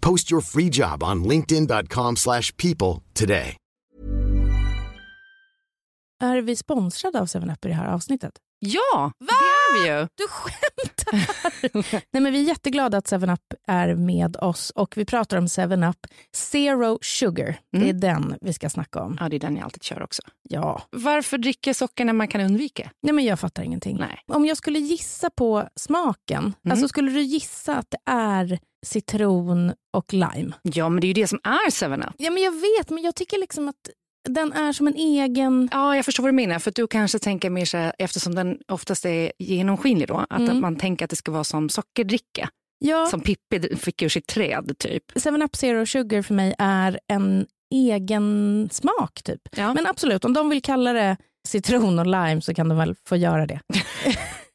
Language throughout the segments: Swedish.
Post your free job on linkedin.com/people slash people today. Är vi sponsrade av 7up i det här avsnittet? Ja, det är vi ju. Du skämtar! Nej, men vi är jätteglada att 7up är med oss och vi pratar om 7up Zero Sugar. Det är Mm. den vi ska snacka om. Ja, det är den jag alltid kör också. Ja. Varför dricka socker när man kan undvika? Nej, men jag fattar ingenting. Nej. Om jag skulle gissa på smaken, Mm. alltså skulle du gissa att det är citron och lime? Ja, men det är ju det som är 7up. Ja, men jag vet, men jag tycker liksom att den är som en egen... Ja, jag förstår vad du menar. För du kanske tänker mer så här, eftersom den oftast är genomskinlig då, att Mm. man tänker att det ska vara som sockerdricka. Ja, Som Pippi fick ur sitt träd typ. 7up Zero Sugar för mig är en egen smak typ. Ja. Men absolut, om de vill kalla det citron och lime så kan de väl få göra det.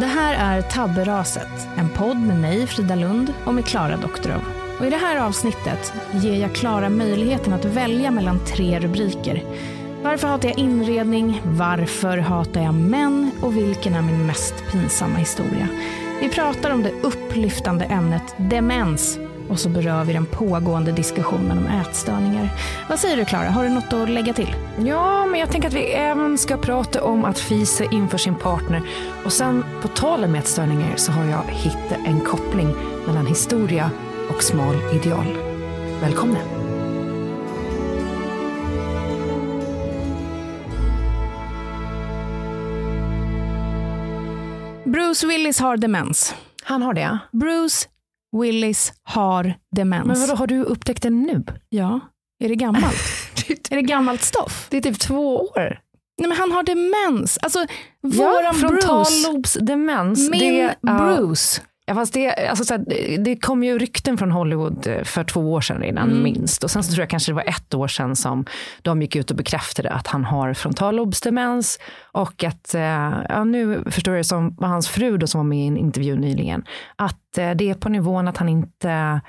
Det här är Tabberaset, en podd med mig, Frida Lund, och med Klara Doktorov. Och I det här avsnittet ger jag Klara möjligheten att välja mellan tre rubriker. Varför hatar jag inredning? Varför hatar jag män? Och vilken är min mest pinsamma historia? Vi pratar om det upplyftande ämnet demens och så berör vi den pågående diskussionen om ätstörningar. Vad säger du Klara, har du något att lägga till? Ja, men jag tänker att vi även ska prata om att fisa inför sin partner. Och sen på tal om ätstörningar så har jag hittat en koppling mellan historia och smal ideal. Välkomna! Bruce Willis har demens. Han har det? Bruce Willis har demens. Men vadå, har du upptäckt det nu? Ja. Är det gammalt? är det gammalt stoff? Det är typ två år. Nej men han har demens. Alltså våran ja, Bruce. frontallobsdemens. Min det. Bruce. Ja, fast det, alltså, så här, det kom ju rykten från Hollywood eh, för två år sedan redan Mm. minst. Och sen så tror jag kanske det var ett år sedan som de gick ut och bekräftade att han har frontallobsdemens. Och att, eh, ja, nu förstår jag som var hans fru då som var med i en intervju nyligen, att eh, det är på nivån att han inte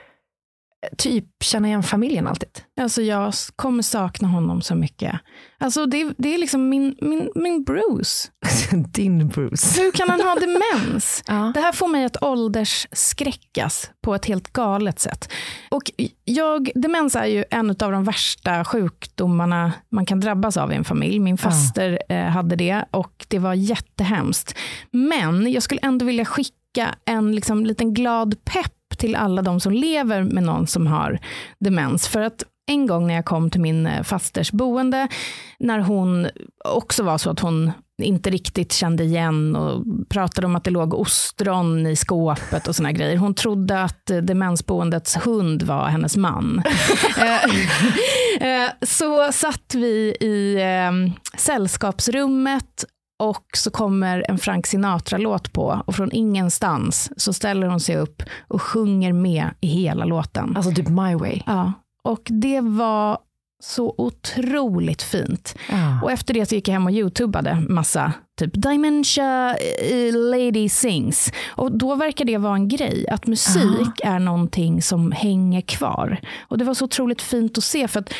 typ känner igen familjen alltid. Alltså jag kommer sakna honom så mycket. Alltså det, det är liksom min, min, min Bruce. Din Bruce. Hur kan han ha demens? Ja. Det här får mig att åldersskräckas på ett helt galet sätt. Och jag, demens är ju en av de värsta sjukdomarna man kan drabbas av i en familj. Min faster eh, hade det och det var jättehemskt. Men jag skulle ändå vilja skicka en liksom, liten glad pepp till alla de som lever med någon som har demens. För att en gång när jag kom till min eh, fasters boende, när hon också var så att hon inte riktigt kände igen och pratade om att det låg ostron i skåpet och såna grejer. Hon trodde att eh, demensboendets hund var hennes man. Eh, så satt vi i sällskapsrummet och så kommer en Frank Sinatra-låt på och från ingenstans så ställer hon sig upp och sjunger med i hela låten. Alltså typ My Way. Ja, och det var så otroligt fint. Ja. Och efter det så gick jag hem och youtubade massa, typ Dementia eh, Lady Sings. Och då verkar det vara en grej, att musik är någonting som hänger kvar. Och det var så otroligt fint att se, för att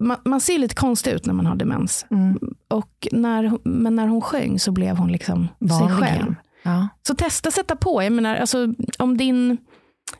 man, man ser lite konstig ut när man har demens. Mm. Och när, men när hon sjöng så blev hon liksom sig Vanlig själv. Ja. Så testa sätta på. Jag menar, alltså, om din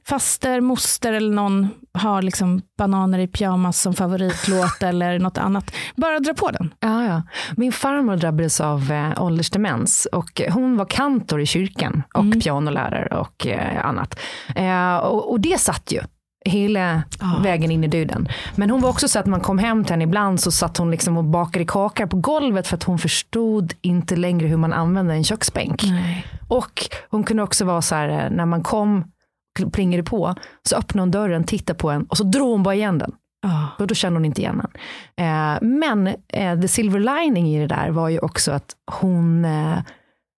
faster, moster eller någon har liksom bananer i pyjamas som favoritlåt eller något annat, bara dra på den. Ja, ja. Min farmor drabbades av eh, åldersdemens och hon var kantor i kyrkan och pianolärare och eh, annat. Eh, och, och det satt ju hela vägen in i döden. Men hon var också så att man kom hem till henne ibland så satt hon liksom och bakade kakor på golvet för att hon förstod inte längre hur man använde en köksbänk. Och hon kunde också vara så här eh, när man kom plingade på så öppnade hon dörren, tittade på en och så drog hon bara igen den. Ja. Och då kände hon inte igen den. Eh, men eh, the silver lining i det där var ju också att hon, eh,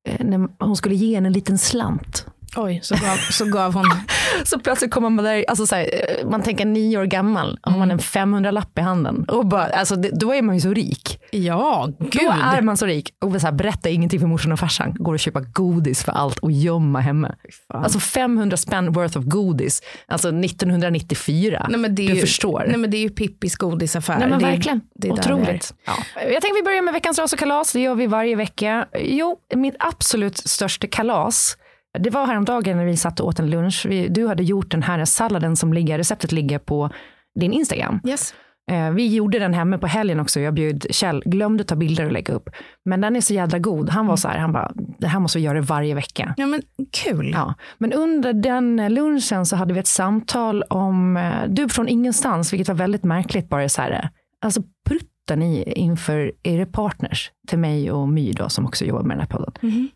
eh, när hon skulle ge henne en liten slant. Oj, så gav, så gav hon... Så plötsligt kommer man där, alltså så här, eh, man tänker nio år gammal, har man en 500-lapp i handen. Och bara, alltså det, då är man ju så rik. Ja, Då gud. är man så rik. Och så här, berätta ingenting för morsan och farsan. Går och köpa godis för allt och gömma hemma. Alltså 500 spänn worth of godis. Alltså 1994. Nej, men det är du ju, förstår. Nej, men det är ju Pippis godisaffär. Nej men det verkligen. Är. Otroligt. Ja. Jag tänker vi börjar med veckans ras och kalas. Det gör vi varje vecka. Jo, mitt absolut största kalas. Det var häromdagen när vi satt och åt en lunch. Vi, du hade gjort den här salladen som ligger, receptet ligger på din Instagram. Yes. Eh, vi gjorde den hemma på helgen också. Jag bjöd Kjell, glömde ta bilder och lägga upp. Men den är så jädra god. Han var så här, han bara, det här måste vi göra varje vecka. Ja, men kul. Ja. Men under den lunchen så hade vi ett samtal om, eh, du från ingenstans, vilket var väldigt märkligt, bara så här, eh, alltså pruttar ni inför era partners, till mig och My då, som också jobbar med den här podden. Mhm.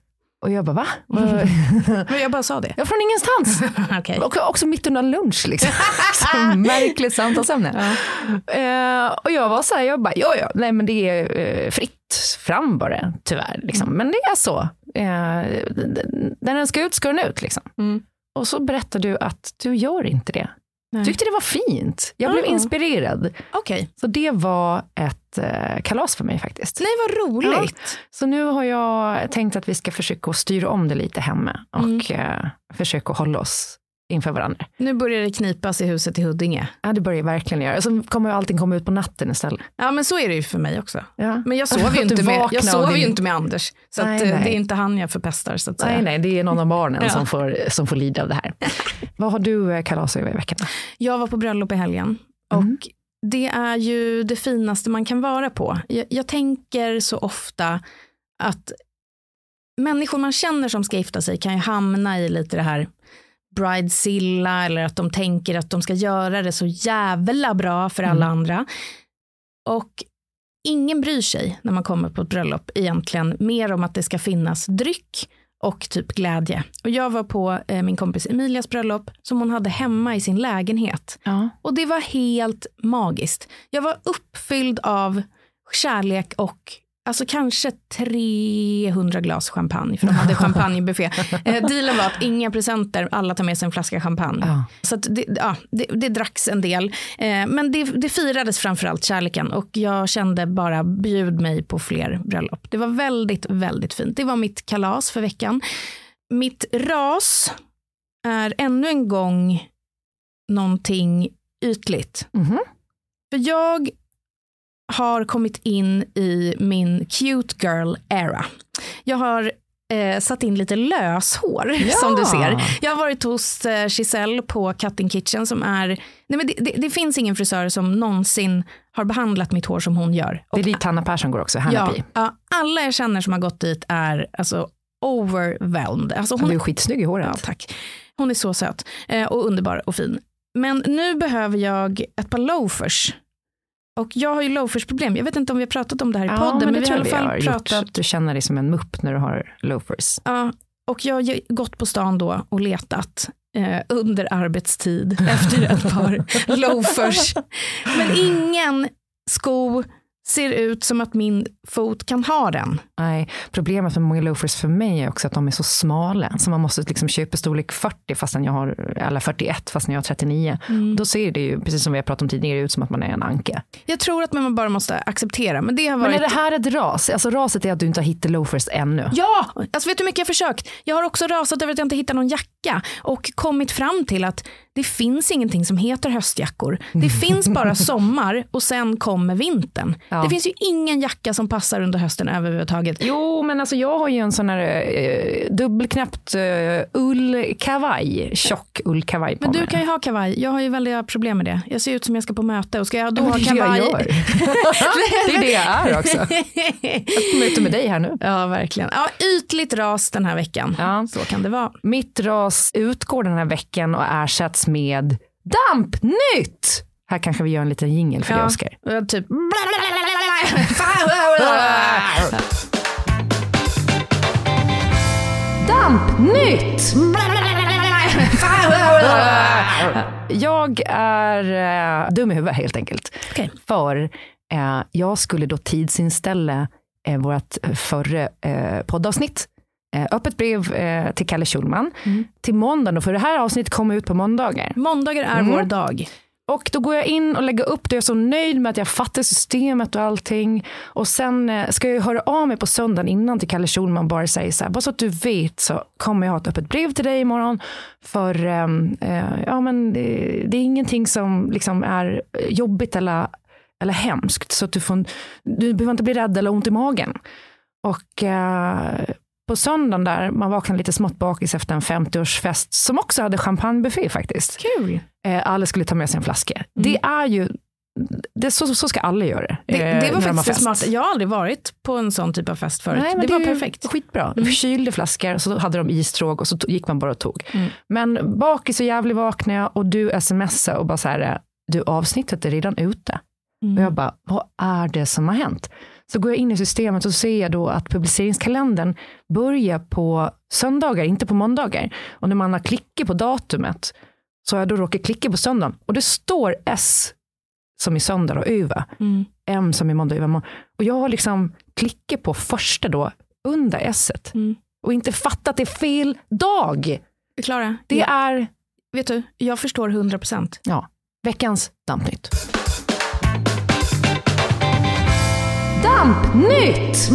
Och jag bara, va? Vad- Men jag bara sa det. jag är från ingenstans. Okej. Och också mitt under lunch liksom. så märkligt samtalsämne. Eh, och jag var så här, jag bara, ja ja, nej men det är eh, fritt fram bara tyvärr. Liksom. Men det är så. Eh, d- när den ska ut ska den ut liksom. Mm. Och så berättade du att du gör inte det. Nej. Tyckte det var fint. Jag blev Ja. inspirerad. Okej. Så det var ett eh, kalas för mig faktiskt. Nej, vad roligt. Så nu har jag tänkt att vi ska försöka styra om det lite hemma och Mm. eh, försöka hålla oss inför varandra. Nu börjar det knipas i huset i Huddinge. Ja, det börjar verkligen göra. Så kommer allting komma ut på natten istället. Ja, men så är det ju för mig också. Ja. Men jag sover ju inte, med, jag sover din- inte med Anders. Så Nej, att, eh, nej. det är inte han jag förpestar så att säga. Nej, nej, det är någon av barnen Ja. som, får, som får lida av det här. Vad har du eh, kalas över i veckan? Jag var på bröllop i helgen och det är ju det finaste man kan vara på. Jag, jag tänker så ofta att människor man känner som ska gifta sig kan ju hamna i lite det här bridezilla eller att de tänker att de ska göra det så jävla bra för alla andra. Och ingen bryr sig när man kommer på ett bröllop egentligen mer om att det ska finnas dryck och typ glädje. Och jag var på eh, min kompis Emilias bröllop som hon hade hemma i sin lägenhet. Ja. Och det var helt magiskt. Jag var uppfylld av kärlek och alltså kanske 300 glas champagne, för de hade champagnebuffé. Eh, dealen var att inga presenter, alla tar med sig en flaska champagne. Ja. Så det, ja, det, det dracks en del. Eh, men det, det firades framförallt kärleken och jag kände bara bjud mig på fler bröllop. Det var väldigt, väldigt fint. Det var mitt kalas för veckan. Mitt ras är ännu en gång någonting ytligt. Mhm. För jag har kommit in i min cute girl era. Jag har eh, satt in lite löshår Ja. som du ser. Jag har varit hos eh, Giselle på Cutting Kitchen som är, nej men det, det, det finns ingen frisör som någonsin har behandlat mitt hår som hon gör. Det är dit Hanna Persson går också, Hanna ja, alla jag känner som har gått dit är alltså overwhelmed. Alltså Hon hon, är ju skitsnygg i håret. Ja, tack. Hon är så söt eh, och underbar och fin. Men nu behöver jag ett par loafers. Och jag har ju loafers-problem. Jag vet inte om vi har pratat om det här i Ja, podden, men, det vi tror har i jag alla vi fall har gjort. pratat. Du känner dig som en mupp när du har loafers. Ja, och jag har gått på stan då och letat eh, under arbetstid efter ett par loafers. Men ingen sko ser ut som att min fot kan ha den. Nej, problemet med många loafers för mig är också att de är så smala. Så man måste liksom köpa storlek 40 fastän jag har, eller 41 fastän jag har 39. Mm. Då ser det ju, precis som vi har pratat om tidigare, ut som att man är en anka. Jag tror att man bara måste acceptera, men det har Men varit... är det här ett ras? Alltså raset är att du inte har hittat loafers ännu. Ja, alltså vet du hur mycket jag har försökt? Jag har också rasat över att jag inte hittar någon jacka och kommit fram till att det finns ingenting som heter höstjackor. Det finns bara sommar och sen kommer vintern. Ja. Det finns ju ingen jacka som passar under hösten överhuvudtaget. Jo, men alltså jag har ju en sån här eh, dubbelknäppt eh, ullkavaj, tjock ullkavaj på Men du mig. kan ju ha kavaj. Jag har ju väldiga problem med det. Jag ser ut som jag ska på möte och ska jag då ha det det kavaj? gör. det är det jag är också. Jag möter med dig här nu. ja, verkligen. Ja, ytligt ras den här veckan. Ja. Så kan det vara. Mitt ras utgår den här veckan och ersätts med dampnytt. Här kanske vi gör en liten jingel för det, Oskar. Och Typ. Dampnytt! Jag är eh, dum i huvudet helt enkelt. Okej. För eh, jag skulle då tidsinställa eh, vårt förra eh, poddavsnitt. Eh, öppet brev eh, till Kalle Schulman. Till måndagen, för det här avsnittet kommer ut på måndagar. Måndagar är Mm. vår dag. Och då går jag in och lägger upp det. Jag är så nöjd med att jag fattar systemet och allting. Och sen eh, ska jag höra av mig på söndagen innan till Kalle Schulman. Bara säga så här, bara så att du vet så kommer jag ha ett öppet brev till dig imorgon. För ehm, eh, ja, men det, det är ingenting som liksom är jobbigt eller, eller hemskt. Så att du, får, du behöver inte bli rädd eller ont i magen. Och eh, på söndagen där, man vaknade lite smått bakis efter en 50-årsfest som också hade champagnebuffé faktiskt. Kul. Eh, alla skulle ta med sig en flaska. Det är ju, det, så, så ska alla göra Det, eh, det när var faktiskt det smarta. Jag har aldrig varit på en sån typ av fest förut. Nej, men det, var perfekt. Mm. Skitbra. De kylde flaskor så hade de istråg och så gick man bara och tog. Mm. Men bakis och jävlig vaknade jag och du smsade och bara så här, du avsnittet är redan ute. Mm. Och jag bara, vad är det som har hänt? Så går jag in i systemet och ser jag då att publiceringskalendern börjar på söndagar, inte på måndagar. Och när man har klickat på datumet så har jag då råkat klicka på söndagen. Och det står S som i söndag och Uva. Mm. M som i måndag och Uva. Och jag har liksom klickat på första då under S Mm. och inte fattat att det är fel dag. Klara, Det ja, är vet du, jag förstår 100 procent. ja, veckans dampnytt. Dampnytt!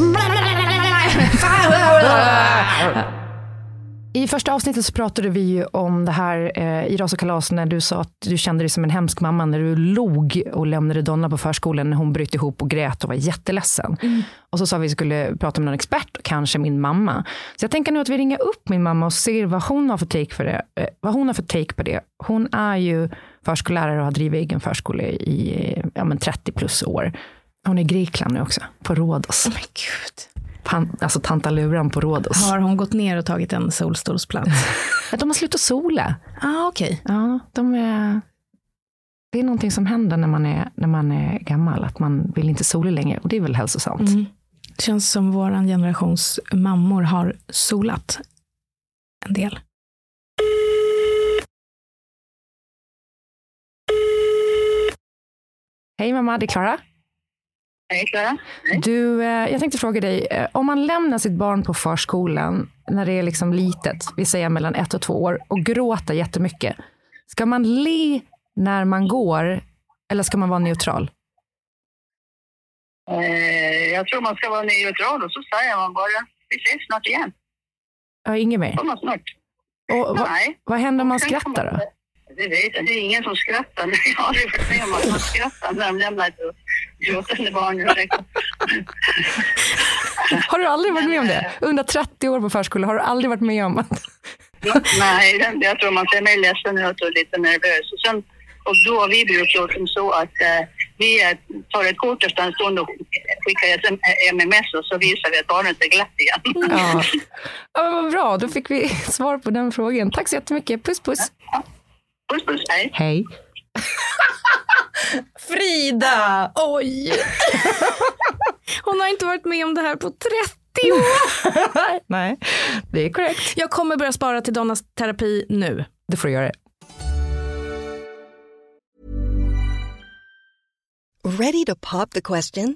I första avsnittet så pratade vi ju om det här eh, i Ras och kalas när du sa att du kände dig som en hemsk mamma när du log och lämnade Donna på förskolan när hon bröt ihop och grät och var jätteledsen. Mm. Och så sa vi att vi skulle prata med någon expert, kanske min mamma. Så jag tänker nu att vi ringer upp min mamma och ser vad hon har för take, för det, eh, vad hon har för take på det. Hon är ju förskollärare och har drivit egen förskola i ja, men 30 plus år. Hon är i Grekland nu också, på Rhodos. Oh my God. Pan, alltså tantaluran på Rhodos. Har hon gått ner och tagit en solstolsplats? de har slutat sola. Ah, okay. Ja, de är, det är någonting som händer när man, är, när man är gammal, att man vill inte sola längre. Och det är väl hälsosamt. Mm. Det känns som vår generations mammor har solat en del. Hej mamma, det är Klara. Hej Klara. Du, eh, jag tänkte fråga dig, eh, om man lämnar sitt barn på förskolan när det är liksom litet, vi säger mellan ett och två år, och gråter jättemycket. Ska man le när man går eller ska man vara neutral? Eh, jag tror man ska vara neutral och så säger man bara vi ses snart igen. Ja, inget mer? Kommer snart. Och, Nej. Vad händer om man skrattar då? Det vet jag. Det är ingen som skrattar. Jag har aldrig varit med om att man skrattar när de lämnar ett gråtande barn. har du aldrig varit med om det? Eh, Under 30 år på förskola, har du aldrig varit med om att... Nej, jag tror man ser mig ledsen ut och lite nervös. Och, sen, och då har vi gjort som så att eh, vi tar ett kort efter en stund och skickar ett MMS och så visar vi att barnet är glatt igen. Ja. ja, vad bra, då fick vi svar på den frågan. Tack så jättemycket. Puss, puss. Ja. Puss, puss. Hej. Hej. Frida! Oj! Hon har inte varit med om det här på 30 år. Nej, det är korrekt. Jag kommer börja spara till Donnas terapi nu. Det får du göra. Ready to pop the question?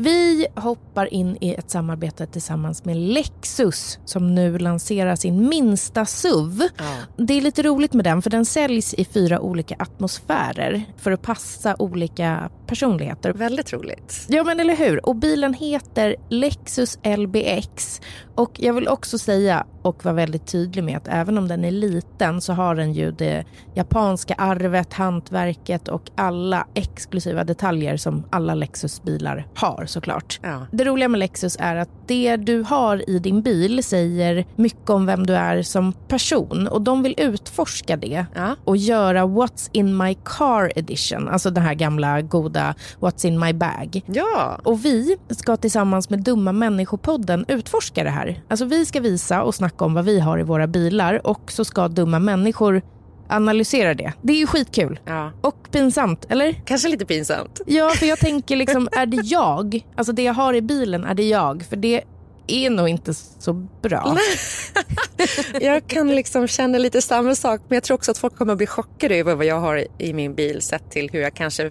Vi hoppar in i ett samarbete tillsammans med Lexus som nu lanserar sin minsta SUV. Ja. Det är lite roligt med den för den säljs i fyra olika atmosfärer för att passa olika personligheter. Väldigt roligt. Ja men eller hur. Och bilen heter Lexus LBX och jag vill också säga och vara väldigt tydlig med att även om den är liten så har den ju det japanska arvet, hantverket och alla exklusiva detaljer som alla Lexus-bilar har såklart. Ja. Det roliga med Lexus är att det du har i din bil säger mycket om vem du är som person och de vill utforska det ja. och göra What's in my car edition, alltså den här gamla goda What's in my bag. Ja. Och vi ska tillsammans med Dumma människopodden utforska det här. Alltså vi ska visa och snacka om vad vi har i våra bilar och så ska dumma människor analysera det. Det är ju skitkul. Ja. Och pinsamt, eller? Kanske lite pinsamt. Ja, för jag tänker liksom, är det jag? Alltså det jag har i bilen, är det jag? För det är nog inte så bra. jag kan liksom känna lite samma sak, men jag tror också att folk kommer att bli chockade över vad jag har i min bil sett till hur jag kanske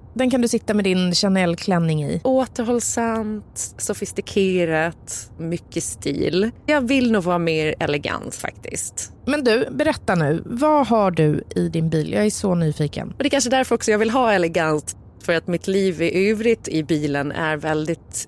Den kan du sitta med din Chanel-klänning i. Återhållsamt, sofistikerat, mycket stil. Jag vill nog vara mer elegant faktiskt. Men du, berätta nu. Vad har du i din bil? Jag är så nyfiken. Och det är kanske därför också jag vill ha elegant. För att mitt liv i övrigt i bilen är väldigt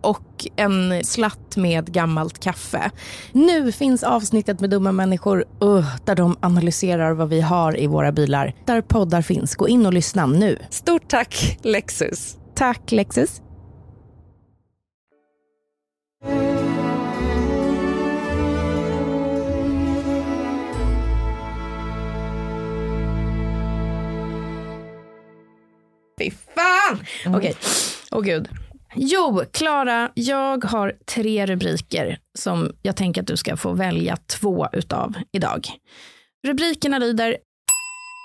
och en slatt med gammalt kaffe. Nu finns avsnittet med dumma människor uh, där de analyserar vad vi har i våra bilar. Där poddar finns. Gå in och lyssna nu. Stort tack Lexus! Tack Lexus. Fy fan! Okej, åh gud. Jo, Klara, jag har tre rubriker som jag tänker att du ska få välja två utav idag. Rubrikerna lyder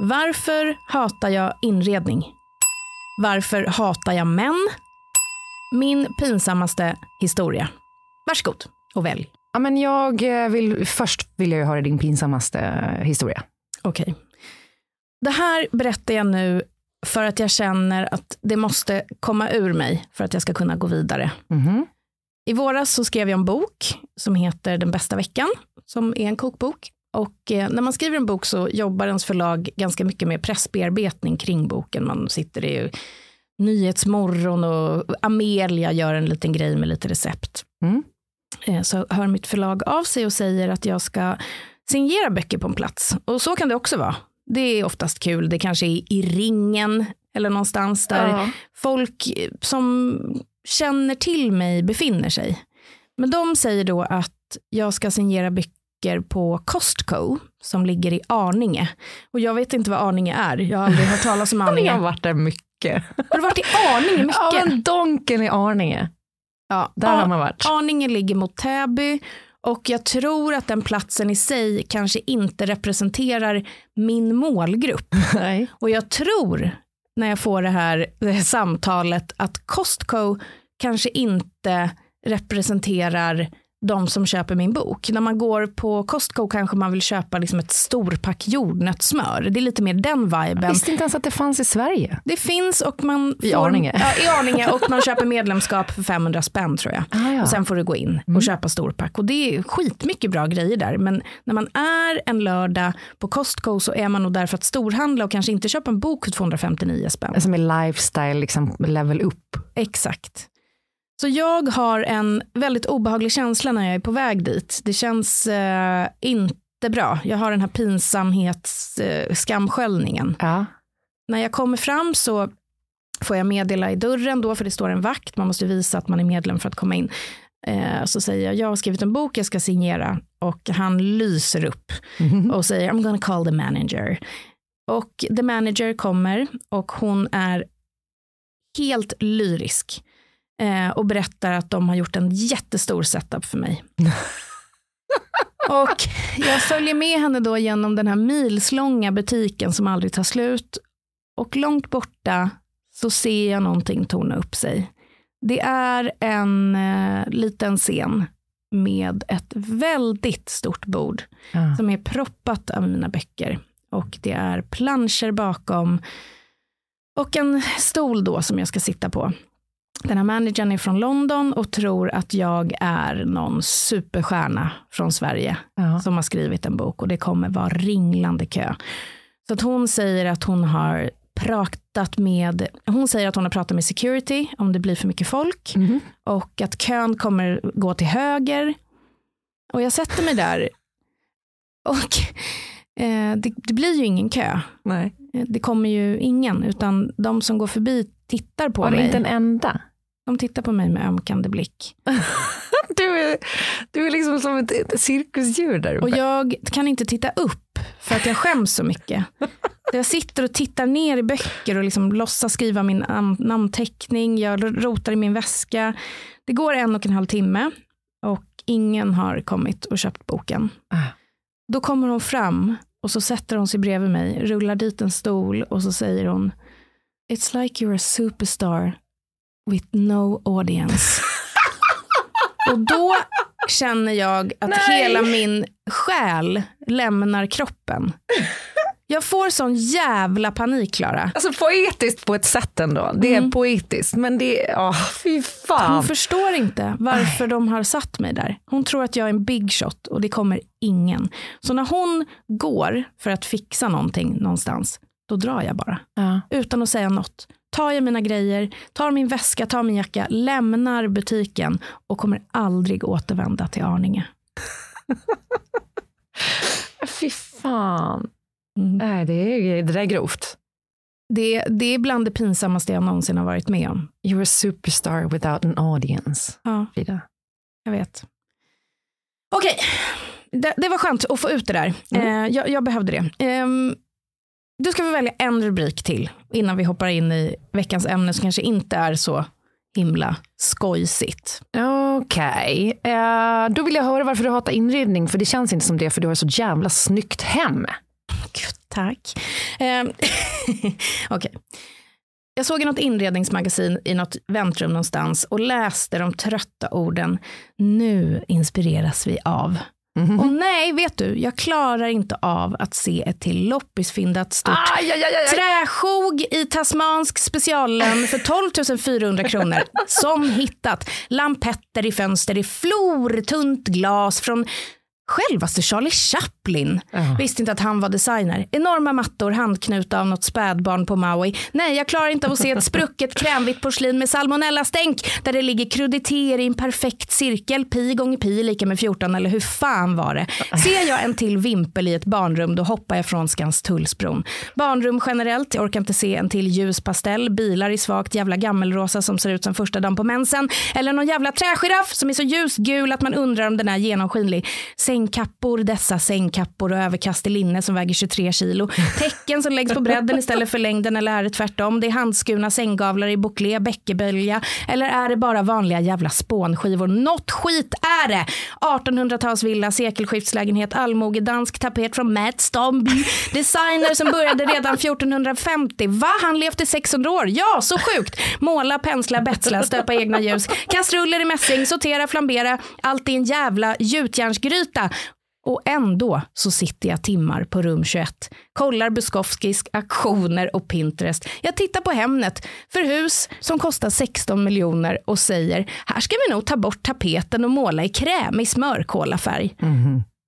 Varför hatar jag inredning? Varför hatar jag män? Min pinsammaste historia. Varsågod och välj. Ja, men jag eh, vill, först vill jag höra din pinsammaste eh, historia. Okej. Det här berättar jag nu för att jag känner att det måste komma ur mig för att jag ska kunna gå vidare. Mhm. I våras så skrev jag en bok som heter Den bästa veckan, som är en kokbok. Och eh, när man skriver en bok så jobbar ens förlag ganska mycket med pressbearbetning kring boken. Man sitter i Nyhetsmorgon och Amelia gör en liten grej med lite recept. Mm. Eh, så hör mitt förlag av sig och säger att jag ska signera böcker på en plats. Och så kan det också vara. Det är oftast kul. Det kanske är i ringen eller någonstans där Ja. folk som känner till mig befinner sig. Men de säger då att jag ska signera böcker på Costco som ligger i Arninge. Och jag vet inte vad Arninge är. Jag har aldrig hört talas om Jag har Arninge. varit där mycket. Har du varit i Arninge mycket? Ja, men Donken i Arninge. Ja, Där har man varit. Arninge ligger mot Täby och jag tror att den platsen i sig kanske inte representerar min målgrupp. Nej. Och jag tror när jag får det här, det här samtalet att Costco kanske inte representerar de som köper min bok. När man går på Costco kanske man vill köpa liksom ett storpack jordnötssmör. Det är lite mer den Jag viben. visste inte ens att det fanns i Sverige. Det finns och man I får, Arninge. Ja, i Arninge och man köper medlemskap för 500 spänn tror jag. Ah, ja. Mm. Och sen får du gå in och köpa storpack. Och det är skitmycket bra grejer där. Men när man är en lördag på Costco så är man nog där för att storhandla och kanske inte köpa en bok för 259 spänn. Som är lifestyle, liksom level up. Exakt. Så jag har en väldigt obehaglig känsla när jag är på väg dit. Det känns eh, inte bra. Jag har den här pinsamhets eh, skamsköljningen. Ja. När jag kommer fram så får jag meddela i dörren då, för det står en vakt, man måste visa att man är medlem för att komma in. Eh, så säger jag, jag har skrivit en bok jag ska signera och han lyser upp och säger I'm gonna call the manager. Och the manager kommer och hon är helt lyrisk eh, och berättar att de har gjort en jättestor setup för mig. och jag följer med henne då genom den här milslånga butiken som aldrig tar slut. Och långt borta så ser jag någonting torna upp sig. Det är en eh, liten scen med ett väldigt stort bord Ja. som är proppat av mina böcker. Och det är planscher bakom och en stol då som jag ska sitta på. Den här managern är från London och tror att jag är någon superstjärna från Sverige Ja. som har skrivit en bok och det kommer vara ringlande kö. Så att hon säger att hon har pratat med, hon säger att hon har pratat med security om det blir för mycket folk Mhm. och att kön kommer gå till höger. Och jag sätter mig där och eh, det, det blir ju ingen kö. Nej. Eh, Det kommer ju ingen, utan de som går förbi tittar på Var det mig. inte en enda? De tittar på mig med ömkande blick. Du är, du är liksom som ett, ett cirkusdjur där uppe. Och jag kan inte titta upp för att jag skäms så mycket. Jag sitter och tittar ner i böcker och liksom låtsas skriva min nam- namnteckning. Jag rotar i min väska. Det går en och en halv timme och ingen har kommit och köpt boken. Ah. Då kommer hon fram och så sätter hon sig bredvid mig, rullar dit en stol och så säger hon It's like you're a superstar with no audience. och då känner jag att Nej. hela min själ lämnar kroppen. Jag får sån jävla panik Klara. Alltså poetiskt på ett sätt ändå. Det är Mm. poetiskt. Men det är, åh fy Hon fan. förstår inte varför de har satt mig där. Hon tror att jag är en big shot och det kommer ingen. Så när hon går för att fixa någonting någonstans, då drar jag bara. Ja. Utan att säga något. Tar jag mina grejer, tar min väska, tar min jacka, lämnar butiken och kommer aldrig återvända till Arninge. Fy fan. Mm. Nej, det, är, det där är grovt. Det, det är bland det pinsammaste jag någonsin har varit med om. You're a superstar without an audience. Ja, Frida. jag vet. Okej, det, det var skönt att få ut det där. Eh, jag, jag behövde det. Ehm, du ska få välja en rubrik till innan vi hoppar in i veckans ämne som kanske inte är så himla skojsigt. Okej, Eh, då vill jag höra varför du hatar inredning, för det känns inte som det, för du har så jävla snyggt hem. Gud, tack. Ehm, Okej. Jag såg i något inredningsmagasin i något väntrum någonstans och läste de trötta orden Nu inspireras vi av. Och nej, vet du, jag klarar inte av att se ett till loppisfyndat stort Aj, aj, aj. Träskog i tasmansk speciallön för 12 400 kronor. Som hittat. Lampetter i fönster i flortunt glas från självaste Charlie Chaplin. Ja. Visste inte att han var designer. Enorma mattor handknutna av något spädbarn på Maui. Nej, jag klarar inte av att se ett sprucket krämvitt porslin med salmonellastänk där det ligger kruditeter i en perfekt cirkel. Pi gånger pi lika med 14 eller hur fan var det? Ser jag en till vimpel i ett barnrum då hoppar jag från Skanstullsbron. Barnrum generellt, jag orkar inte se en till ljus pastell, bilar i svagt jävla gammelrosa som ser ut som första dagen på mensen eller någon jävla trägiraff som är så ljusgul att man undrar om den är genomskinlig. Sängkappor, dessa sängkappor och överkast i linne som väger 23 kilo. Täcken som läggs på bredden istället för längden eller är det tvärtom? Det är handskurna sänggavlar i bouclé, bäckebölja eller är det bara vanliga jävla spånskivor? Något skit är det! 1800-talsvilla, sekelskiftslägenhet, allmogedansk tapet från Matt Stomby. Designer som började redan 1450. Va? Han levt i 600 år? Ja, så sjukt! Måla, pensla, betsla, stöpa egna ljus. Kastruller i mässing, sortera, flambera. Allt i en jävla gjutjärnsgryta. Och ändå så sitter jag timmar på rum 21. Kollar Bukowskis aktioner och Pinterest. Jag tittar på Hemnet för hus som kostar 16 miljoner och säger här ska vi nog ta bort tapeten och måla i krämig smörkolafärg.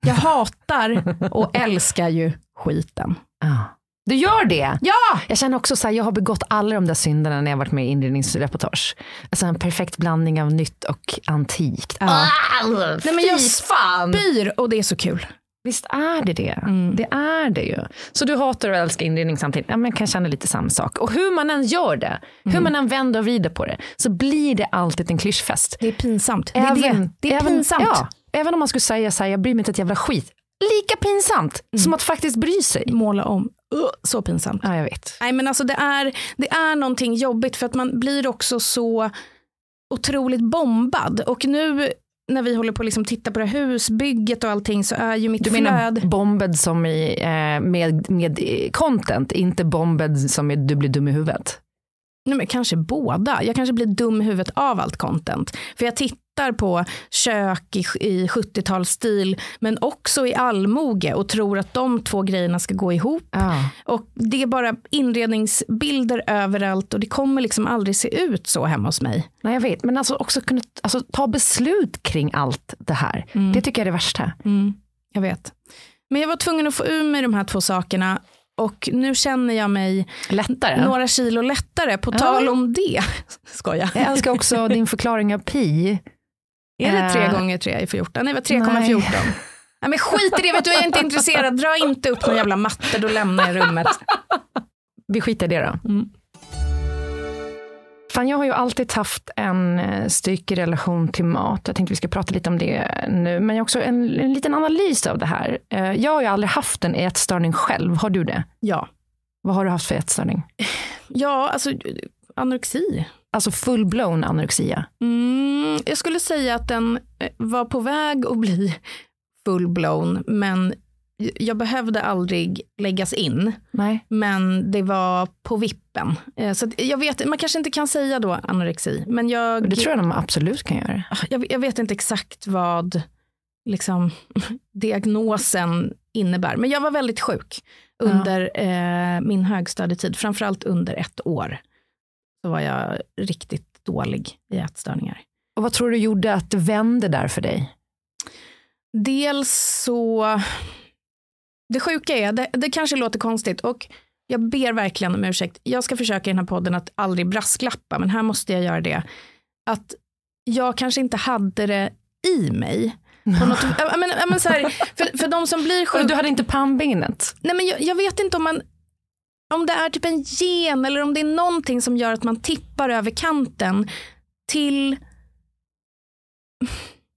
Jag hatar och älskar ju skiten. Ja. Du gör det? Ja! Jag känner också så här, jag har begått alla de där synderna när jag varit med i inredningsreportage. Alltså en perfekt blandning av nytt och antikt. Ja. Ah, Nej, men jag fan! spyr och det är så kul. Visst är det det. Det är det ju. Så du hatar och älskar inredning samtidigt. Ja, men jag kan känna lite samma sak. Och hur man än gör det, hur man än vänder och vrider på det, så blir det alltid en klyschfest. Det är pinsamt. Det är, det. Det är även, pinsamt. Ja, även om man skulle säga så här, jag bryr mig inte ett jävla skit. Lika pinsamt som att faktiskt bry sig. Måla om. Uh, så pinsamt. Ja, jag vet. Nej men alltså det är, det är någonting jobbigt för att man blir också så otroligt bombad. Och nu när vi håller på att liksom titta på det här husbygget och allting så är ju mitt Du menar flöde. bombed som i, eh, med, med content, inte bombed som i du blir dum i huvudet? Nej, men kanske båda. Jag kanske blir dum i huvudet av allt content. För jag tittar på kök i, i 70-talsstil men också i allmoge och tror att de två grejerna ska gå ihop. Ja. Och det är bara inredningsbilder överallt och det kommer liksom aldrig se ut så hemma hos mig. Nej, jag vet. Men alltså också kunna alltså, ta beslut kring allt det här. Det tycker jag är det värsta. Mm, jag vet. Men jag var tvungen att få ur mig de här två sakerna och nu känner jag mig Lättare. några kilo lättare. På tal om det. Skoja. Jag älskar också din förklaring av pi. Är det tre Eh, gånger tre i 14? Nej, det var 3,14. Nej, men skit i det, vet du, jag är inte intresserad. Dra inte upp någon jävla matte, då lämnar jag rummet. Vi skiter i det då. Mm. Fan, jag har ju alltid haft en eh, stykig relation till mat. Jag tänkte vi ska prata lite om det nu. Men jag har också en, en liten analys av det här. Eh, Jag har ju aldrig haft en ätstörning själv. Har du det? Ja. Vad har du haft för ätstörning? Ja, alltså anorexi. Alltså full-blown anorexia. Mm, jag skulle säga att den eh, var på väg att bli full-blown, men jag behövde aldrig läggas in. Nej. Men det var på vippen. Eh, Så jag vet, man kanske inte kan säga då anorexi, men jag, Det tror jag de absolut kan göra. jag, jag vet inte exakt vad liksom, diagnosen innebär. Men jag var väldigt sjuk under eh, min högstadietid, framförallt under ett år. Så var jag riktigt dålig i ätstörningar. Och vad tror du gjorde att det vände där för dig? Dels så, det sjuka är, det, det kanske låter konstigt och jag ber verkligen om ursäkt. Jag ska försöka i den här podden att aldrig brasklappa, men här måste jag göra det. Att jag kanske inte hade det i mig. På något, ja, men, ja, men så här, för, för de som blir sjuka. Du hade inte pannbenet? Nej, men jag, jag vet inte om man om det är typ en gen eller om det är någonting som gör att man tippar över kanten till,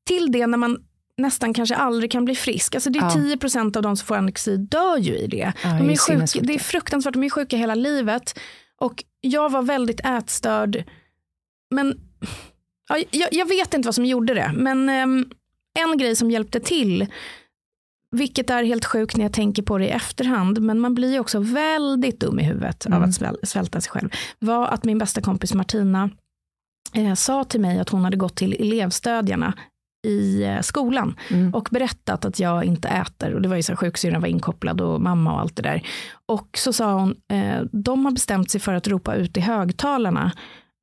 till det när man nästan kanske aldrig kan bli frisk. Alltså det är Ja. 10% av de som får anorexi dör ju i det. Ja, de är sjuka, det är fruktansvärt, de är sjuka hela livet. Och jag var väldigt ätstörd. Men ja, jag, jag vet inte vad som gjorde det. Men ehm, en grej som hjälpte till vilket är helt sjukt när jag tänker på det i efterhand, men man blir ju också väldigt dum i huvudet av att sväl, svälta sig själv, var att min bästa kompis Martina eh, sa till mig att hon hade gått till elevstödjarna i eh, skolan och berättat att jag inte äter. Och det var ju så här, sjuksyrran var inkopplad och mamma och allt det där. Och så sa hon, eh, de har bestämt sig för att ropa ut i högtalarna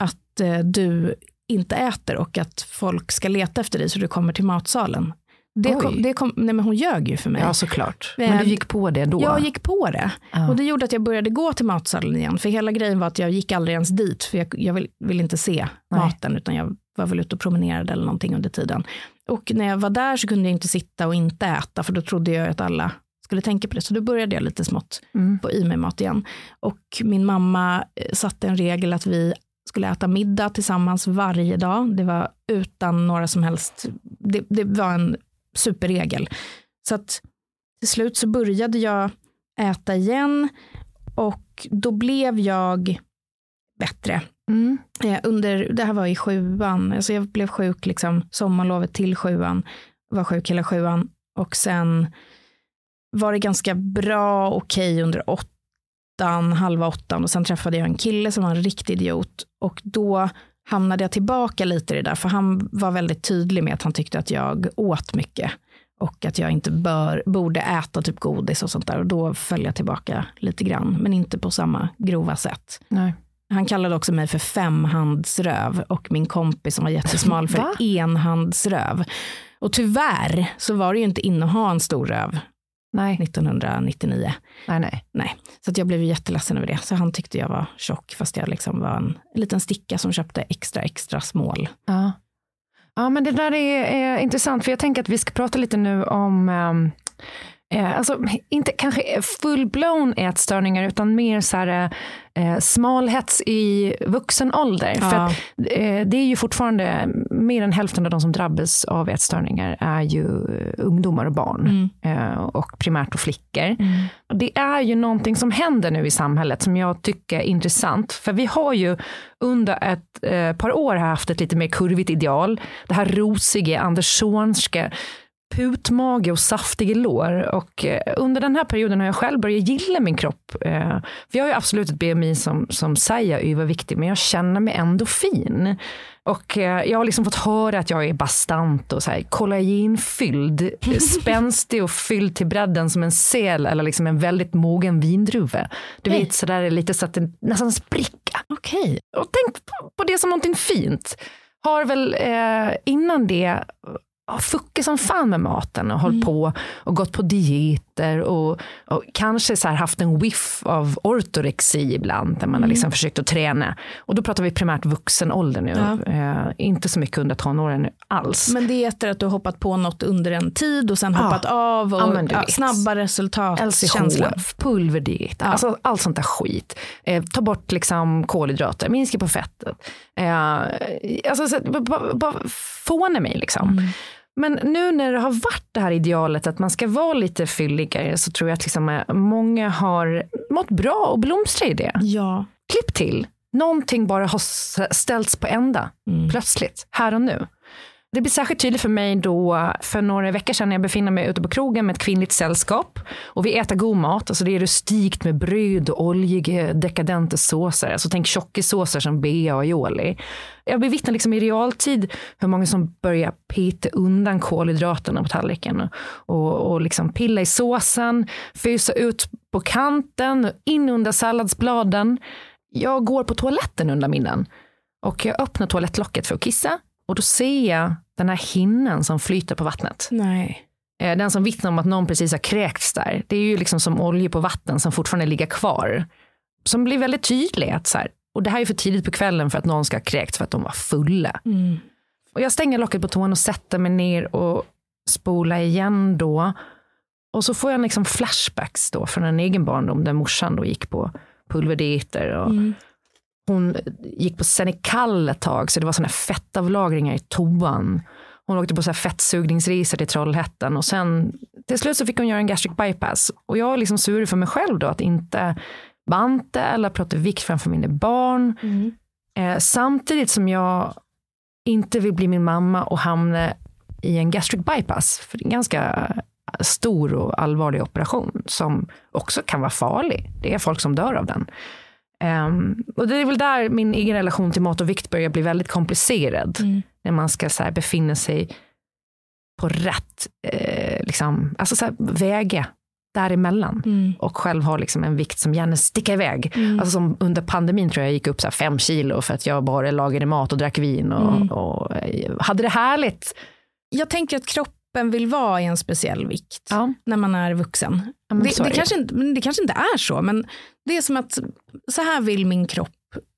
att eh, du inte äter och att folk ska leta efter dig så du kommer till matsalen. Det kom, det kom, nej men hon ljög ju för mig. Ja, såklart. Men du gick på det då? Jag gick på det. Ja. Och det gjorde att jag började gå till matsalen igen. För hela grejen var att jag gick aldrig ens dit. För jag, jag vill, vill inte se Nej. maten. Utan jag var väl ute och promenerade eller någonting under tiden. Och när jag var där så kunde jag inte sitta och inte äta. För då trodde jag att alla skulle tänka på det. Så då började jag lite smått Mm. på i mig mat igen. Och min mamma eh, satte en regel att vi skulle äta middag tillsammans varje dag. Det var utan några som helst, det, det var en superregel. Så att till slut så började jag äta igen och då blev jag bättre. Mm. Eh, under, det här var i sjuan, alltså jag blev sjuk liksom sommarlovet till sjuan, var sjuk hela sjuan och sen var det ganska bra, okej under åttan, halva åttan och sen träffade jag en kille som var en riktig idiot och då hamnade jag tillbaka lite i det där, för han var väldigt tydlig med att han tyckte att jag åt mycket och att jag inte bör, borde äta typ godis och sånt där och då föll jag tillbaka lite grann, men inte på samma grova sätt. Nej. Han kallade också mig för femhandsröv och min kompis som var jättesmal för Va? enhandsröv. Och tyvärr så var det ju inte inne att ha en stor röv Nej. 1999. nej, nej. Nej, så att jag blev jätteledsen över det. Så han tyckte jag var tjock fast jag liksom var en, en liten sticka som köpte extra extra smål. Ja. ja, men det där är, är intressant, för jag tänker att vi ska prata lite nu om ehm, Eh, alltså, inte kanske full-blown ätstörningar utan mer så här, eh, smalhets i vuxen ålder. Ja. För att, eh, det är ju fortfarande mer än hälften av de som drabbas av ätstörningar är ju ungdomar och barn. Eh, och primärt då flickor. Och Det är ju någonting som händer nu i samhället som jag tycker är intressant. För vi har ju under ett eh, par år haft ett lite mer kurvigt ideal. Det här rosiga, Anderssonska putmage och saftiga lår. Och eh, under den här perioden har jag själv börjat gilla min kropp. Eh, för jag har ju absolut ett BMI som, som säger överviktig, men jag känner mig ändå fin. Och eh, jag har liksom fått höra att jag är bastant och så här, kollagenfylld, spänstig och fylld till bredden som en sel eller liksom en väldigt mogen vindruva. Du Nej. vet sådär lite så att det nästan spricka. Okej. Och tänk på, på det som någonting fint. Har väl eh, innan det har fuckat som fan med maten och hållit på och gått på dieter och, och kanske så haft en whiff av ortorexi ibland där man har liksom försökt att träna. Och då pratar vi primärt vuxen ålder nu, Ja. eh, inte så mycket under tonåren alls. Men det är efter att du har hoppat på något under en tid och sen Ja. hoppat av och Ja, ja, snabba resultat. LCHF, pulverdiet, alltså allt sånt där skit. Eh, ta bort liksom kolhydrater, minska på fettet. Eh, alltså, så, bara, bara, bara fåna mig liksom. Mm. Men nu när det har varit det här idealet att man ska vara lite fylligare så tror jag att liksom, eh, många har mått bra och blomstrar i det. Ja. Klipp till, någonting bara har ställts på ända plötsligt, här och nu. Det blir särskilt tydligt för mig då för några veckor sedan när jag befinner mig ute på krogen med ett kvinnligt sällskap och vi äter god mat. Alltså det är rustikt med bröd och oljiga eh, dekadenta såser. Alltså tänk tjockisåser som bea och aioli. Jag bevittnar liksom i realtid hur många som börjar peta undan kolhydraterna på tallriken och, och, och liksom pilla i såsen, fysa ut på kanten, in under salladsbladen. Jag går på toaletten under middagen och jag öppnar toalettlocket för att kissa och då ser jag den här hinnan som flyter på vattnet. Nej. Eh, Den som vittnar om att någon precis har kräkts där. Det är ju liksom som olja på vatten som fortfarande ligger kvar. Som blir väldigt tydlig. Att så här, och det här är för tidigt på kvällen för att någon ska ha kräkts för att de var fulla. Mm. Och jag stänger locket på toan och sätter mig ner och spolar igen då. Och så får jag liksom flashbacks då från en egen barndom där morsan då gick på pulverdieter och Mm. Hon gick på Xenical ett tag så det var såna här fettavlagringar i toan. Hon åkte på så här fettsugningsresor till Trollhättan och sen till slut så fick hon göra en gastric bypass. Och jag var liksom sur för mig själv då att inte banta eller prata vikt framför mina barn. Mm. Eh, samtidigt som jag inte vill bli min mamma och hamna i en gastric bypass. För det är en ganska stor och allvarlig operation som också kan vara farlig. Det är folk som dör av den. Ehm, och det är väl där min egen relation till mat och vikt börjar bli väldigt komplicerad. Mm. När man ska så här, befinna sig på rätt eh, liksom, alltså så här, väga däremellan. Mm. Och själv har liksom en vikt som gärna sticker iväg. Mm. Alltså som under pandemin tror jag jag gick upp så fem kilo för att jag bara lagade mat och drack vin och, Mm. och eh, hade det härligt. Jag tänker att kroppen vill vara i en speciell vikt Ja, när man är vuxen. ja, men Det, det, det. kanske inte, det kanske inte är så, men det är som att så här vill min kropp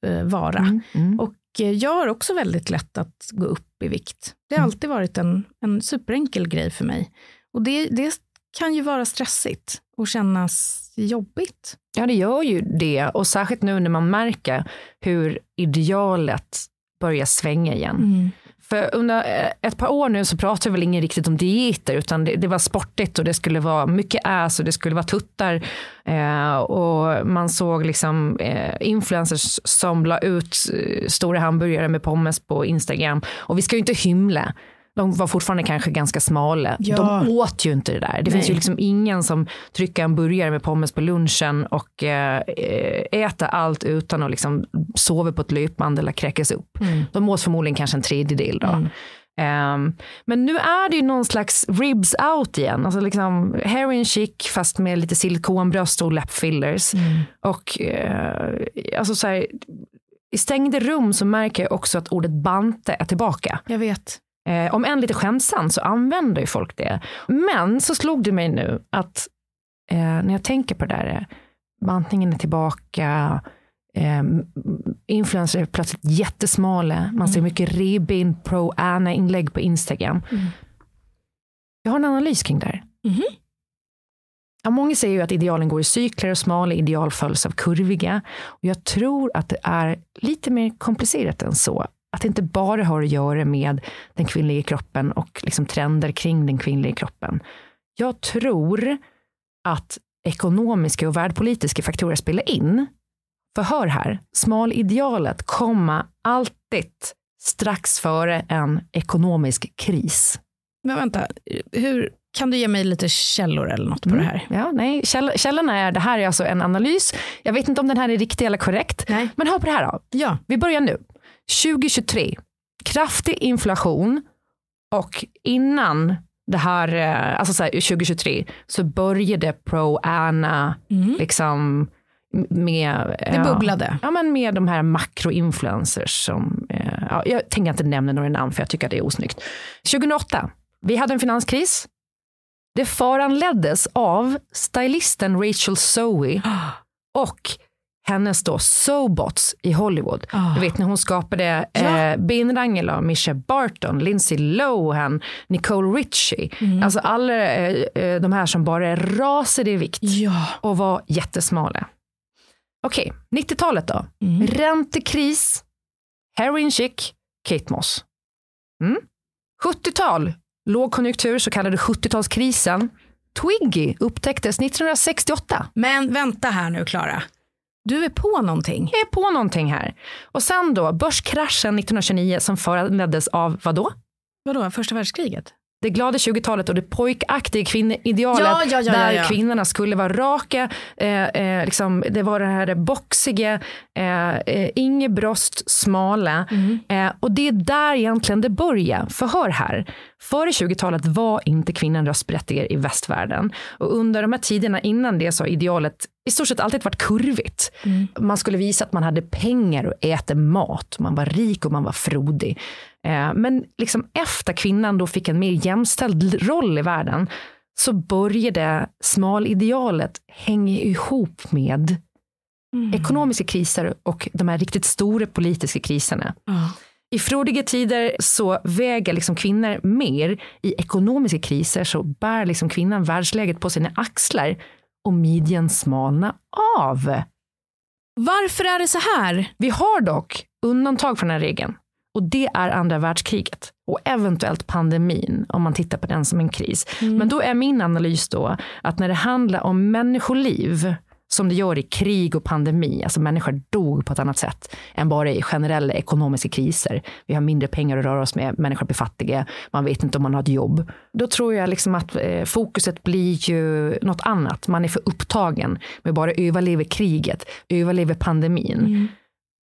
eh, vara. Mm, mm. Och eh, jag har också väldigt lätt att gå upp i vikt. Det har Mm. alltid varit en, en superenkel grej för mig. Och det, det kan ju vara stressigt och kännas jobbigt. Ja, det gör ju det. Och särskilt nu när man märker hur idealet börjar svänga igen. För under eh, ett par år nu så pratar väl ingen riktigt om dieter utan det, det var sportigt och det skulle vara mycket äs och det skulle vara tuttar. Eh, och man såg liksom eh, influencers som la ut eh, stora hamburgare med pommes på Instagram. Och vi ska ju inte hymla. De var fortfarande kanske ganska smala. Ja. De åt ju inte det där. Det finns ju Nej. liksom ingen som trycker en burgare med pommes på lunchen och eh, äter allt utan att liksom sova på ett löpband eller kräkas upp. De åt förmodligen kanske en tredjedel då. Ehm, men nu är det ju någon slags ribs out igen. Alltså liksom heroin chic fast med lite silikonbröst och läppfillers. Och eh, alltså så här, i stängda rum så märker jag också att ordet bante är tillbaka. Jag vet. Eh, om än lite skämtsamt så använder ju folk det. Men så slog det mig nu att eh, när jag tänker på det där, eh, bantningen är tillbaka, eh, influencers är plötsligt jättesmala, man ser mycket ribben pro ana inlägg på Instagram. Mm. Jag har en analys kring det här. Mhm. Ja, många säger ju att idealen går i cykler och smala ideal följs av kurviga. Och jag tror att det är lite mer komplicerat än så. Att det inte bara har att göra med den kvinnliga kroppen och liksom trender kring den kvinnliga kroppen. Jag tror att ekonomiska och världspolitiska faktorer spelar in. För hör här, smalidealet komma alltid strax före en ekonomisk kris. Men vänta, hur, kan du ge mig lite källor eller något på Mm. det här? Ja, nej, käll, källan är, det här är alltså en analys. Jag vet inte om den här är riktig eller korrekt. Nej. Men hör på det här då. Ja. Vi börjar nu. 2023. Kraftig inflation och innan det här, eh, alltså så här, 2023, så började pro-Anna liksom med... Mm. Det bubblade. Ja, men med de här makroinfluencers som, eh, ja, jag tänker inte nämna några namn för jag tycker att det är osnyggt. 2008, vi hade en finanskris. Det föranleddes av stylisten Rachel Zoe och hennes då Sobots i Hollywood. Ah. Du vet när hon skapade Ja. eh, Bean och Misha Barton, Lindsay Lohan, Nicole Richie. Mm. Alltså alla eh, eh, de här som bara rasade i vikt Ja. och var jättesmala. Okej, 90-talet då. Mm. Räntekris, heroin chic, Kate Moss. Mm. 70-tal, lågkonjunktur, så kallade 70-talskrisen. Twiggy upptäcktes 1968. Men vänta här nu Klara. Du är på någonting. Jag är på någonting här. Och sen då, börskraschen 1929 som föranleddes av vad då? Vadå, första världskriget? Det glada 20-talet och det pojkaktiga kvinneidealet Ja, ja, ja, där kvinnorna skulle vara raka. Eh, eh, liksom, det var det här boxiga, eh, eh, inget bröst, smala. Mm. Eh, och det är där egentligen det börjar. För hör här, före 20-talet var inte kvinnan röstberättigad i västvärlden. Och under de här tiderna innan det så har idealet i stort sett alltid varit kurvigt. Mm. Man skulle visa att man hade pengar och äta mat. Man var rik och man var frodig. Eh, Men liksom efter kvinnan då fick en mer jämställd roll i världen så började smalidealet hänga ihop med ekonomiska kriser och de här riktigt stora politiska kriserna. Ja. I frodiga tider så väger liksom kvinnor mer. I ekonomiska kriser så bär liksom kvinnan världsläget på sina axlar och midjan smalnar av. Varför är det så här? Vi har dock undantag från den här regeln. Och det är andra världskriget och eventuellt pandemin om man tittar på den som en kris. Men då är min analys då att när det handlar om människoliv som det gör i krig och pandemi, alltså människor dog på ett annat sätt än bara i generella ekonomiska kriser. Vi har mindre pengar att röra oss med, människor blir fattiga, man vet inte om man har ett jobb. Då tror jag liksom att eh, fokuset blir ju något annat. Man är för upptagen med bara överleva kriget, överleva pandemin.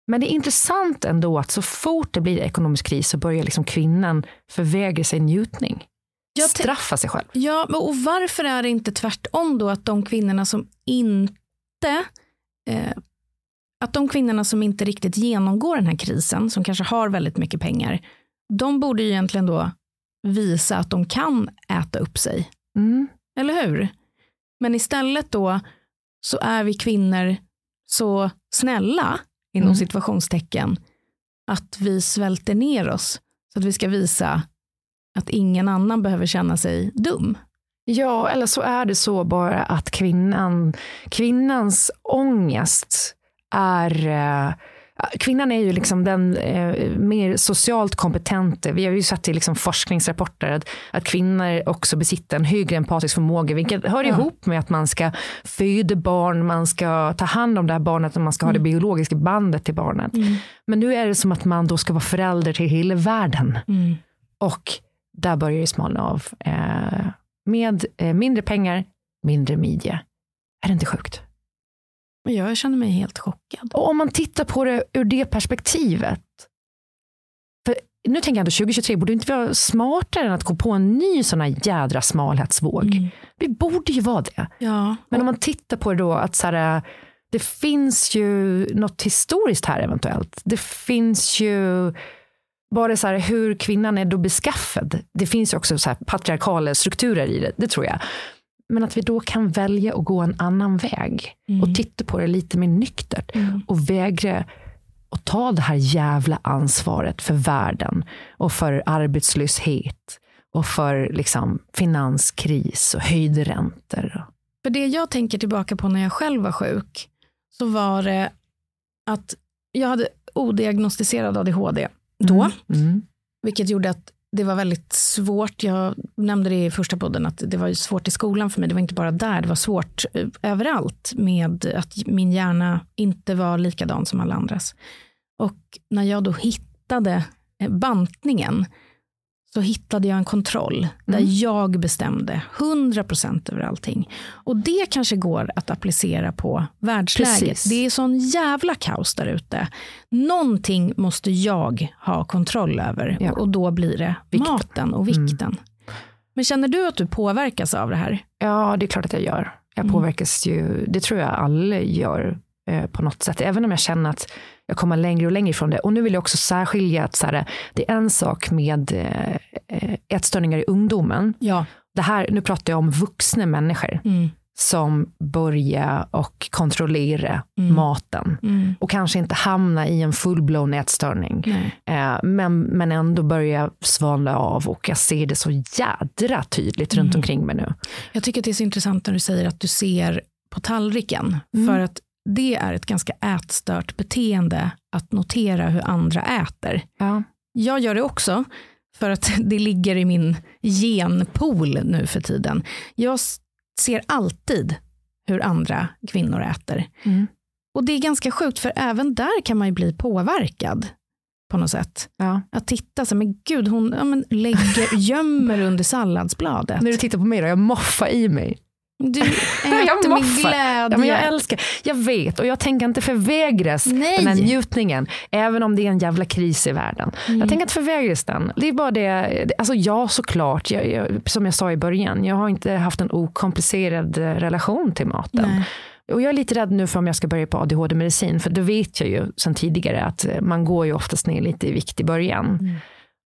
Men det är intressant ändå att så fort det blir ekonomisk kris så börjar liksom kvinnan förvägra sig njutning. Jag Straffa sig själv. Ja, men och varför är det inte tvärtom då att de kvinnorna som inte eh, att de kvinnorna som inte riktigt genomgår den här krisen, som kanske har väldigt mycket pengar, de borde ju egentligen då visa att de kan äta upp sig. Mm. Eller hur? Men istället då så är vi kvinnor så snälla, inom Mm. situationstecken, att vi svälter ner oss så att vi ska visa att ingen annan behöver känna sig dum. Ja, eller så är det så bara att kvinnan, kvinnans ångest är eh, Kvinnan är ju liksom den eh, mer socialt kompetente. Vi har ju sett i liksom forskningsrapporter att, att kvinnor också besitter en högre empatisk förmåga, vilket hör ihop med att man ska föda barn, man ska ta hand om det här barnet och man ska ha det biologiska bandet till barnet. Men nu är det som att man då ska vara förälder till hela världen. Och där börjar det smalna av. Eh, med eh, mindre pengar, mindre midja. Är det inte sjukt? Men jag känner mig helt chockad. Och om man tittar på det ur det perspektivet. För nu tänker jag ändå 2023, borde inte vara smartare än att gå på en ny sån här jädra smalhetsvåg? Vi borde ju vara det. Ja, Men om man tittar på det då att så här, det finns ju något historiskt här eventuellt. Det finns ju bara så här hur kvinnan är då beskaffad. Det finns ju också så patriarkala strukturer i det, det tror jag. Men att vi då kan välja att gå en annan väg och titta på det lite mer nyktert och vägra att ta det här jävla ansvaret för världen och för arbetslöshet och för liksom finanskris och höjda räntor. För det jag tänker tillbaka på när jag själv var sjuk, så var det att jag hade odiagnostiserad ADHD då, Mm. vilket gjorde att det var väldigt svårt. Jag nämnde det i första podden att det var ju svårt i skolan för mig. Det var inte bara där, det var svårt eh, överallt med att min hjärna inte var likadan som alla andras. Och när jag då hittade eh, bantningen så hittade jag en kontroll där Mm. jag bestämde 100% över allting. Och det kanske går att applicera på världsläget. Precis. Det är sån jävla kaos där ute. Någonting måste jag ha kontroll över Ja. och då blir det Vikten. maten och Mm. vikten. Men känner du att du påverkas av det här? Ja, det är klart att jag gör. Jag Mm. påverkas ju, det tror jag alla gör eh, på något sätt. Även om jag känner att jag kommer längre och längre ifrån det. Och nu vill jag också särskilja att så här, det är en sak med eh, eh, ätstörningar i ungdomen. Ja. Det här, nu pratar jag om vuxna människor Mm. som börjar och kontrollera Mm. maten. Mm. Och kanske inte hamna i en full-blown ätstörning. Nej. Eh, men, men ändå börja svalna av och jag ser det så jädra tydligt runt Mm. omkring mig nu. Jag tycker att det är så intressant när du säger att du ser på tallriken. Mm. För att det är ett ganska ätstört beteende att notera hur andra äter. Ja. Jag gör det också för att det ligger i min genpool nu för tiden. Jag ser alltid hur andra kvinnor äter. Mm. Och det är ganska sjukt för även där kan man ju bli påverkad på något sätt. Ja. Att titta så, men gud hon ja, men lägger, gömmer under salladsbladet. När du tittar på mig då, jag moffar i mig. Du äter med moffar. glädje. Ja, men jag älskar, jag vet och jag tänker inte förvägras Nej. den här njutningen, även om det är en jävla kris i världen. Mm. Jag tänker inte förvägras den. Det är bara det, alltså ja såklart, jag, jag, som jag sa i början, jag har inte haft en okomplicerad eh, relation till maten. Nej. Och jag är lite rädd nu för om jag ska börja på ADHD-medicin, för det vet jag ju sedan tidigare att man går ju oftast ner lite i vikt i början. Mm.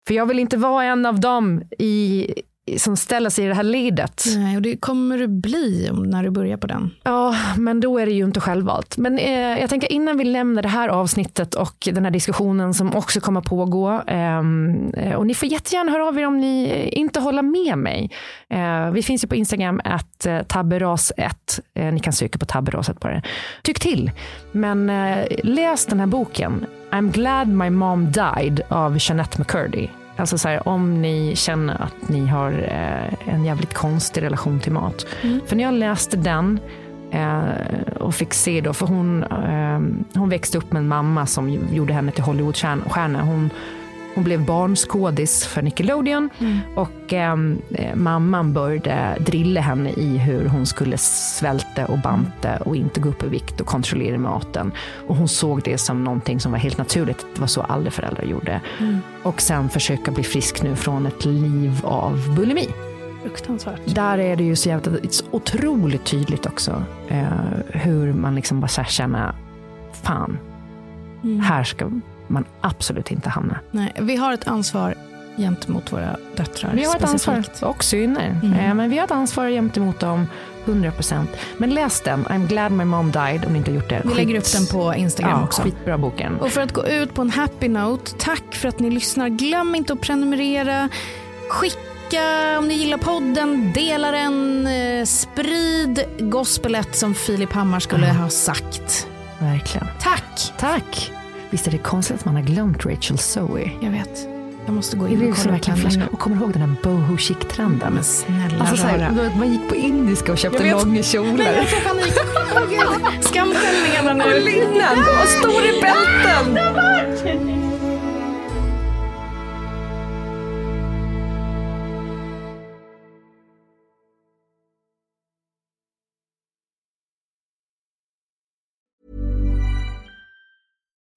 För jag vill inte vara en av dem i, som ställer sig i det här ledet. Nej, och det kommer du bli när du börjar på den. Ja, men då är det ju inte självvalt. Men eh, jag tänker innan vi lämnar det här avsnittet och den här diskussionen som också kommer pågå. ehm, eh, och ni får jättegärna höra av er om ni inte håller med mig. Eh, vi finns ju på Instagram, att eh, tabberas1. Eh, ni kan söka på tabberaset på det. Tyck till. Men eh, läs den här boken, I'm glad my mom died av Jeanette McCurdy. Alltså så här, om ni känner att ni har eh, en jävligt konstig relation till mat. För när jag läste den eh, och fick se då, för hon, eh, hon växte upp med en mamma som gjorde henne till Hollywoodstjärna. Hon, hon blev barnskådis för Nickelodeon och eh, eh, mamman började drilla henne i hur hon skulle svälta och banta och inte gå upp i vikt och kontrollera maten. Och hon såg det som någonting som var helt naturligt. Det var så alla föräldrar gjorde. Och sen försöka bli frisk nu från ett liv av bulimi. Där är det ju så jävla, otroligt tydligt också eh, hur man liksom bara så här känner, fan, Mm. här ska man absolut inte hamna. Nej, vi har ett ansvar gentemot våra döttrar. Vi har ett ansvar, specifikt. och syner, Mm. eh, men vi har ett ansvar gentemot dem 100%. Men läs den, I'm glad my mom died, om ni inte har gjort det. Vi lägger upp den på Instagram ja, också. Skitbra boken. Och för att gå ut på en happy note, tack för att ni lyssnar. Glöm inte att prenumerera. Skicka om ni gillar podden, dela den, eh, sprid gospelet som Filip Hammar skulle ha sagt. Verkligen. Tack! Tack! Visst är det konstigt att man har glömt Rachel Zoe? Jag vet. Jag måste gå in och kolla verkligen henne flash. nu. Och kommer du ihåg den här boho chic-trenden? Men snälla Alltså, så rara. här, du vet, man gick på indiska och köpte långa kjolar. Nej, jag får panik. Gud, skamskällningarna Och nu. linnen och stora bälten.